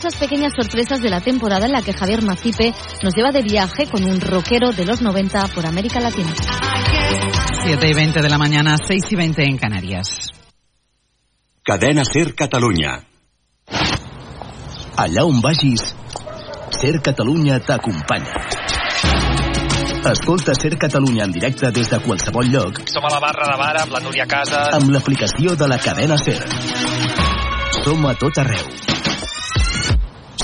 Esas pequeñas sorpresas de la temporada en la que Javier Macipe nos lleva de viaje con un rockero de los 90 por América Latina. 7 y 20 de la mañana, 6 y 20 en Canarias. Cadena Ser Catalunya. Allà on vagis, Ser Catalunya t'acompanya. Escolta Ser Catalunya en directe des de qualsevol lloc Som a la barra de bar amb la Núria Casas. amb l'aplicació de la cadena Ser. Som a tot arreu.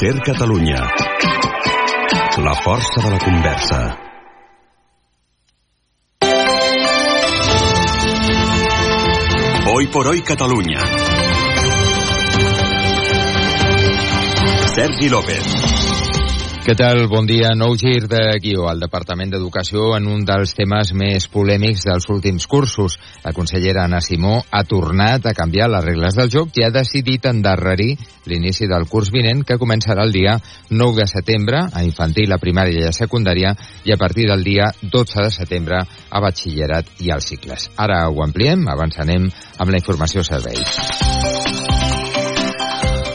Ser Catalunya. La força de la conversa. Hoy por hoy Catalunya. Sergi López. Què tal? Bon dia. Nou gir de guió al Departament d'Educació en un dels temes més polèmics dels últims cursos. La consellera Anna Simó ha tornat a canviar les regles del joc i ha decidit endarrerir l'inici del curs vinent que començarà el dia 9 de setembre a infantil, a primària i a secundària i a partir del dia 12 de setembre a batxillerat i als cicles. Ara ho ampliem, abans amb la informació serveis.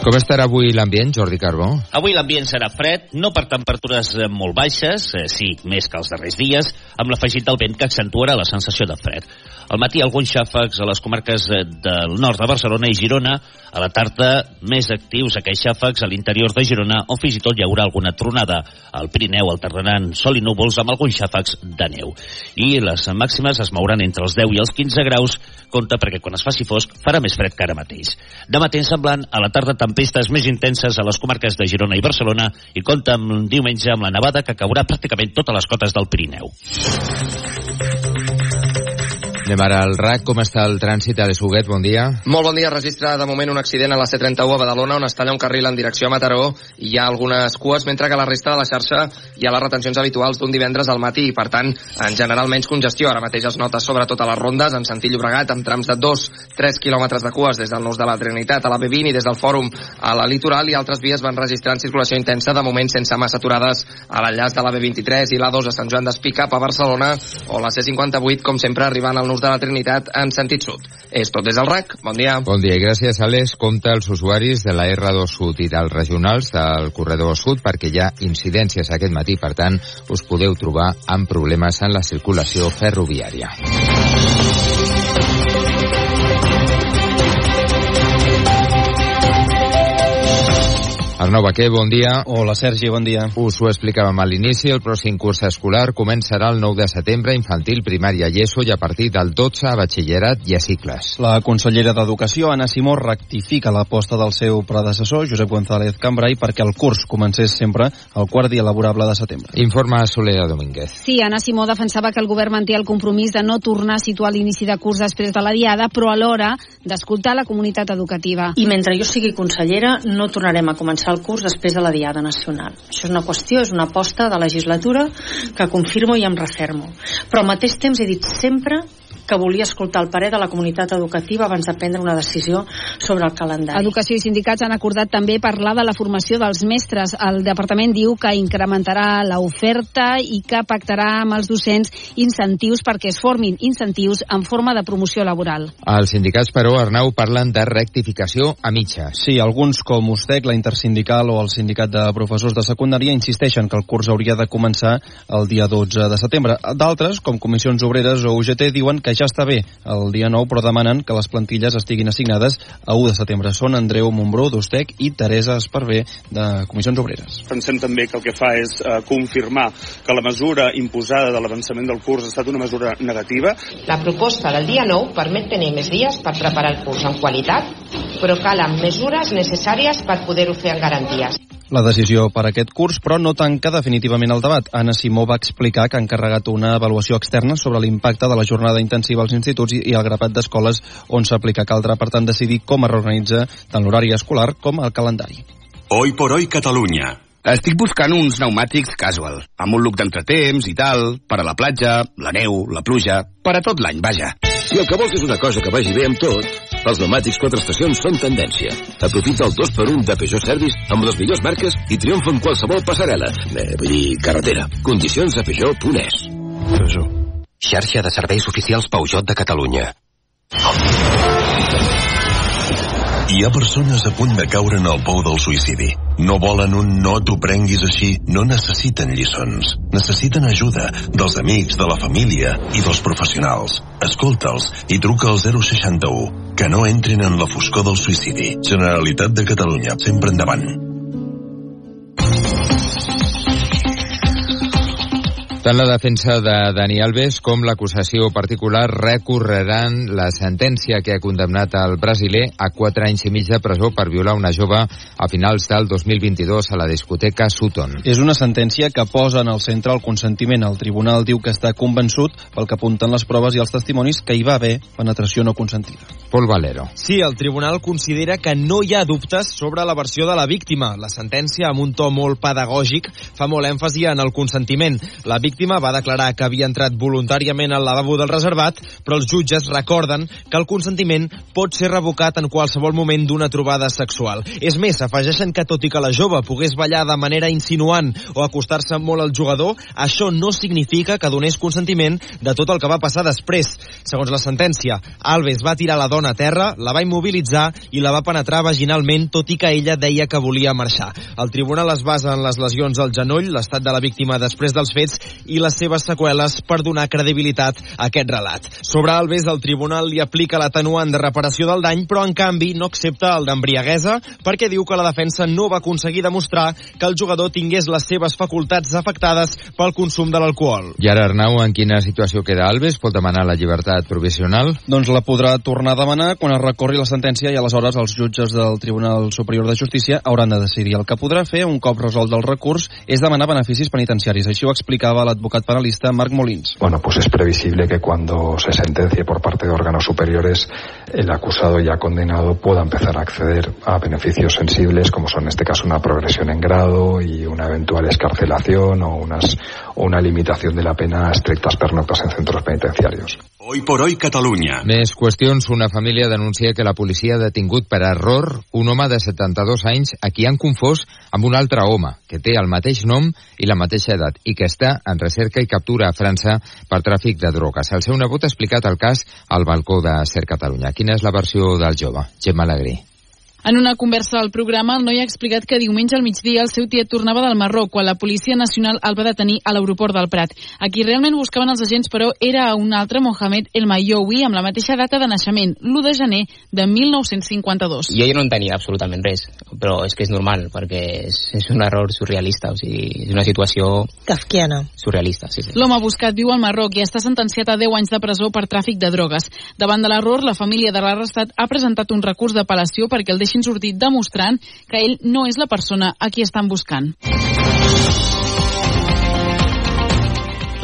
Com estarà avui l'ambient, Jordi Carbó? Avui l'ambient serà fred, no per temperatures eh, molt baixes, eh, sí, més que els darrers dies, amb l'afegit del vent que accentuarà la sensació de fred. Al matí alguns xàfecs a les comarques eh, del nord de Barcelona i Girona, a la tarda més actius aquells xàfecs a l'interior de Girona, on fins i tot hi haurà alguna tronada. Al Pirineu alternaran sol i núvols amb alguns xàfecs de neu. I les màximes es mouran entre els 10 i els 15 graus, compte perquè quan es faci fosc farà més fred que ara mateix. De matí semblant, a la tarda tempestes més intenses a les comarques de Girona i Barcelona i compta amb un diumenge amb la nevada que caurà pràcticament totes les cotes del Pirineu. Anem ara al RAC. Com està el trànsit a l'Esbuguet? Bon dia. Molt bon dia. Registra de moment un accident a la C31 a Badalona on es talla un carril en direcció a Mataró i hi ha algunes cues, mentre que la resta de la xarxa hi ha les retencions habituals d'un divendres al matí i, per tant, en general menys congestió. Ara mateix es nota sobretot a les rondes en sentit Llobregat amb trams de 2-3 quilòmetres de cues des del Nus de la Trinitat a la B20 i des del Fòrum a la Litoral i altres vies van registrant circulació intensa de moment sense massa aturades a l'enllaç de la B23 i l'A2 a Sant Joan d'Espí cap a Barcelona o la C58 com sempre arribant al Nus de la Trinitat en sentit sud. És tot des del RAC. Bon dia. Bon dia gràcies, Alex. Compte els usuaris de la R2 Sud i dels regionals del corredor sud perquè hi ha incidències aquest matí, per tant, us podeu trobar amb problemes en la circulació ferroviària. Arnau Baquer, bon dia. Hola, Sergi, bon dia. Us ho explicàvem a l'inici, el pròxim curs escolar començarà el 9 de setembre, infantil, primària i ESO, i a partir del 12 a batxillerat i a cicles. La consellera d'Educació, Anna Simó, rectifica l'aposta del seu predecessor, Josep González Cambrai, perquè el curs comencés sempre el quart dia laborable de setembre. Informa Soledad Domínguez. Sí, Anna Simó defensava que el govern manté el compromís de no tornar a situar l'inici de curs després de la diada, però alhora d'escoltar la comunitat educativa. I mentre jo sigui consellera, no tornarem a començar el curs després de la Diada Nacional. Això és una qüestió, és una aposta de legislatura que confirmo i em refermo. Però al mateix temps he dit sempre que volia escoltar el parer de la comunitat educativa abans de prendre una decisió sobre el calendari. Educació i sindicats han acordat també parlar de la formació dels mestres. El departament diu que incrementarà l'oferta i que pactarà amb els docents incentius perquè es formin incentius en forma de promoció laboral. Els sindicats, però, Arnau, parlen de rectificació a mitges. Sí, alguns com USTEC, la intersindical o el sindicat de professors de secundària insisteixen que el curs hauria de començar el dia 12 de setembre. D'altres, com Comissions Obreres o UGT, diuen que ja està bé el dia 9, però demanen que les plantilles estiguin assignades a 1 de setembre. Són Andreu Montbró, d'Ustec, i Teresa Esparvé, de Comissions Obreres. Pensem també que el que fa és eh, confirmar que la mesura imposada de l'avançament del curs ha estat una mesura negativa. La proposta del dia 9 permet tenir més dies per preparar el curs amb qualitat, però calen mesures necessàries per poder-ho fer amb garanties. La decisió per aquest curs, però no tanca definitivament el debat. Anna Simó va explicar que ha encarregat una avaluació externa sobre l'impacte de la jornada intensiva als instituts i el grapat d'escoles on s'aplica. Caldrà, per tant, decidir com es reorganitza tant l'horari escolar com el calendari. Hoy por hoy Catalunya. Estic buscant uns pneumàtics casual, amb un look d'entretemps i tal, per a la platja, la neu, la pluja, per a tot l'any, vaja. Si el que vols és una cosa que vagi bé amb tot, els pneumàtics quatre estacions són tendència. Aprofita el 2x1 de Peugeot Service amb les millors marques i triomfa en qualsevol passarel·la. Eh, vull dir, carretera. Condicions a Peugeot.es. Peugeot. Xarxa de serveis oficials Peugeot de Catalunya. Hi ha persones a punt de caure en el pou del suïcidi. No volen un no t'ho prenguis així, no necessiten lliçons. Necessiten ajuda dels amics, de la família i dels professionals. Escolta'ls i truca al 061. Que no entrin en la foscor del suïcidi. Generalitat de Catalunya, sempre endavant. Tant la defensa de Dani Alves com l'acusació particular recorreran la sentència que ha condemnat el brasiler a 4 anys i mig de presó per violar una jove a finals del 2022 a la discoteca Sutton. És una sentència que posa en el centre el consentiment. El tribunal diu que està convençut, pel que apunten les proves i els testimonis, que hi va haver penetració no consentida. Pol Valero. Sí, el tribunal considera que no hi ha dubtes sobre la versió de la víctima. La sentència, amb un to molt pedagògic, fa molt èmfasi en el consentiment. La víctima víctima va declarar que havia entrat voluntàriament al lavabo del reservat, però els jutges recorden que el consentiment pot ser revocat en qualsevol moment d'una trobada sexual. És més, afegeixen que tot i que la jove pogués ballar de manera insinuant o acostar-se molt al jugador, això no significa que donés consentiment de tot el que va passar després. Segons la sentència, Alves va tirar la dona a terra, la va immobilitzar i la va penetrar vaginalment, tot i que ella deia que volia marxar. El tribunal es basa en les lesions al genoll, l'estat de la víctima després dels fets i les seves seqüeles per donar credibilitat a aquest relat. Sobre Alves, el tribunal li aplica l'atenuant de reparació del dany, però en canvi no accepta el d'embriaguesa perquè diu que la defensa no va aconseguir demostrar que el jugador tingués les seves facultats afectades pel consum de l'alcohol. I ara, Arnau, en quina situació queda Alves? Pot demanar la llibertat provisional? Doncs la podrà tornar a demanar quan es recorri la sentència i aleshores els jutges del Tribunal Superior de Justícia hauran de decidir. El que podrà fer un cop resolt el recurs és demanar beneficis penitenciaris. Així ho explicava penalista Marc Molins. Bueno, pues es previsible que cuando se sentencie por parte de órganos superiores, el acusado ya condenado pueda empezar a acceder a beneficios sensibles, como son en este caso una progresión en grado y una eventual escarcelación o, unas, o una limitación de la pena a estrictas pernoctas en centros penitenciarios. Hoy por hoy Catalunya. Més qüestions. Una família denuncia que la policia ha detingut per error un home de 72 anys a qui han confós amb un altre home que té el mateix nom i la mateixa edat i que està en recerca i captura a França per tràfic de drogues. El seu nebot ha explicat el cas al balcó de Ser Catalunya. Quina és la versió del jove? Gemma Alegrí. En una conversa al programa, el noi ha explicat que diumenge al migdia el seu tiet tornava del Marroc quan la Policia Nacional el va detenir a l'aeroport del Prat. A qui realment buscaven els agents, però, era un altre Mohamed El Mayoui amb la mateixa data de naixement, l'1 de gener de 1952. Jo, jo no en tenia absolutament res, però és que és normal, perquè és, és un error surrealista, o sigui, és una situació... Kafkiana. Surrealista, sí, sí. L'home buscat viu al Marroc i està sentenciat a 10 anys de presó per tràfic de drogues. Davant de l'error, la família de l'arrestat ha presentat un recurs d'apel·lació perquè el deixi deixin sortir demostrant que ell no és la persona a qui estan buscant.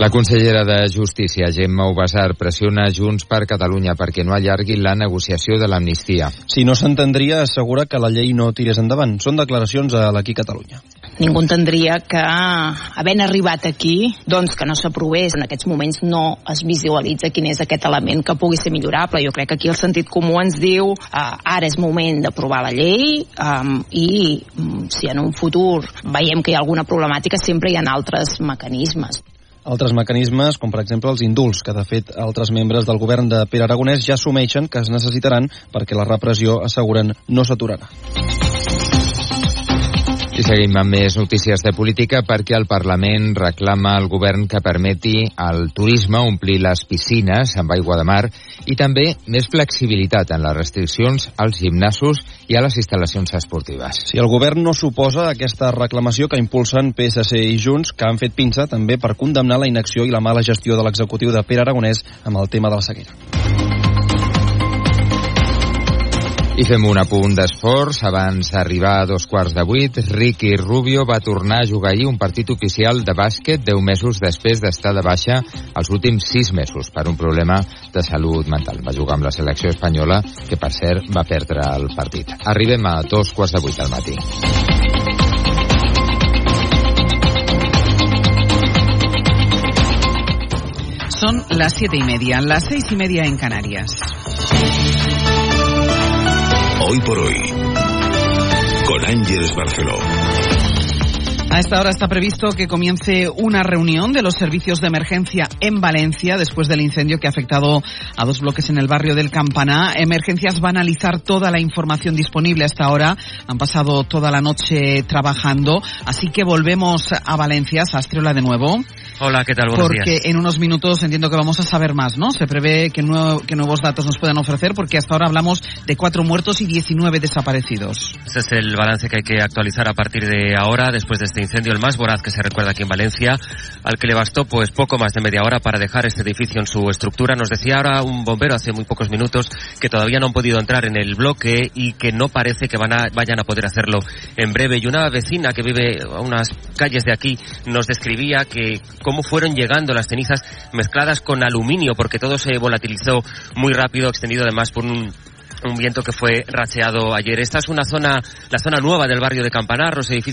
La consellera de Justícia, Gemma Ubasar, pressiona Junts per Catalunya perquè no allargui la negociació de l'amnistia. Si no s'entendria, assegura que la llei no tirés endavant. Són declaracions a l'Aquí Catalunya. Ningú entendria que, havent arribat aquí, doncs que no s'aprovés. En aquests moments no es visualitza quin és aquest element que pugui ser millorable. Jo crec que aquí el sentit comú ens diu eh, ara és moment d'aprovar la llei um, i um, si en un futur veiem que hi ha alguna problemàtica sempre hi ha altres mecanismes. Altres mecanismes, com per exemple els indults, que de fet altres membres del govern de Pere Aragonès ja assumeixen que es necessitaran perquè la repressió, asseguren, no s'aturarà. I seguim amb més notícies de política perquè el Parlament reclama al govern que permeti al turisme omplir les piscines amb aigua de mar i també més flexibilitat en les restriccions als gimnasos i a les instal·lacions esportives. Si el govern no suposa aquesta reclamació que impulsen PSC i Junts, que han fet pinça també per condemnar la inacció i la mala gestió de l'executiu de Pere Aragonès amb el tema de la sequera. I fem un apunt d'esports. Abans d'arribar a dos quarts de vuit, Ricky Rubio va tornar a jugar ahir un partit oficial de bàsquet 10 mesos després d'estar de baixa els últims 6 mesos per un problema de salut mental. Va jugar amb la selecció espanyola, que per cert va perdre el partit. Arribem a dos quarts de vuit del matí. Son las siete y media, las seis y media en Canarias. Hoy por hoy, con Ángeles Barceló. A esta hora está previsto que comience una reunión de los servicios de emergencia en Valencia después del incendio que ha afectado a dos bloques en el barrio del Campaná. Emergencias va a analizar toda la información disponible hasta ahora. Han pasado toda la noche trabajando. Así que volvemos a Valencia. Sastriola de nuevo. Hola, ¿qué tal? Buenos porque días. en unos minutos entiendo que vamos a saber más, ¿no? Se prevé que, nuevo, que nuevos datos nos puedan ofrecer porque hasta ahora hablamos de cuatro muertos y 19 desaparecidos. Este es el balance que hay que actualizar a partir de ahora, después de este incendio, el más voraz que se recuerda aquí en Valencia, al que le bastó pues poco más de media hora para dejar este edificio en su estructura. Nos decía ahora un bombero hace muy pocos minutos que todavía no han podido entrar en el bloque y que no parece que van a, vayan a poder hacerlo en breve. Y una vecina que vive a unas calles de aquí nos describía que cómo fueron llegando las cenizas mezcladas con aluminio, porque todo se volatilizó muy rápido, extendido además por un un viento que fue racheado ayer. Esta es una zona, la zona nueva del barrio de Campanar, los edificios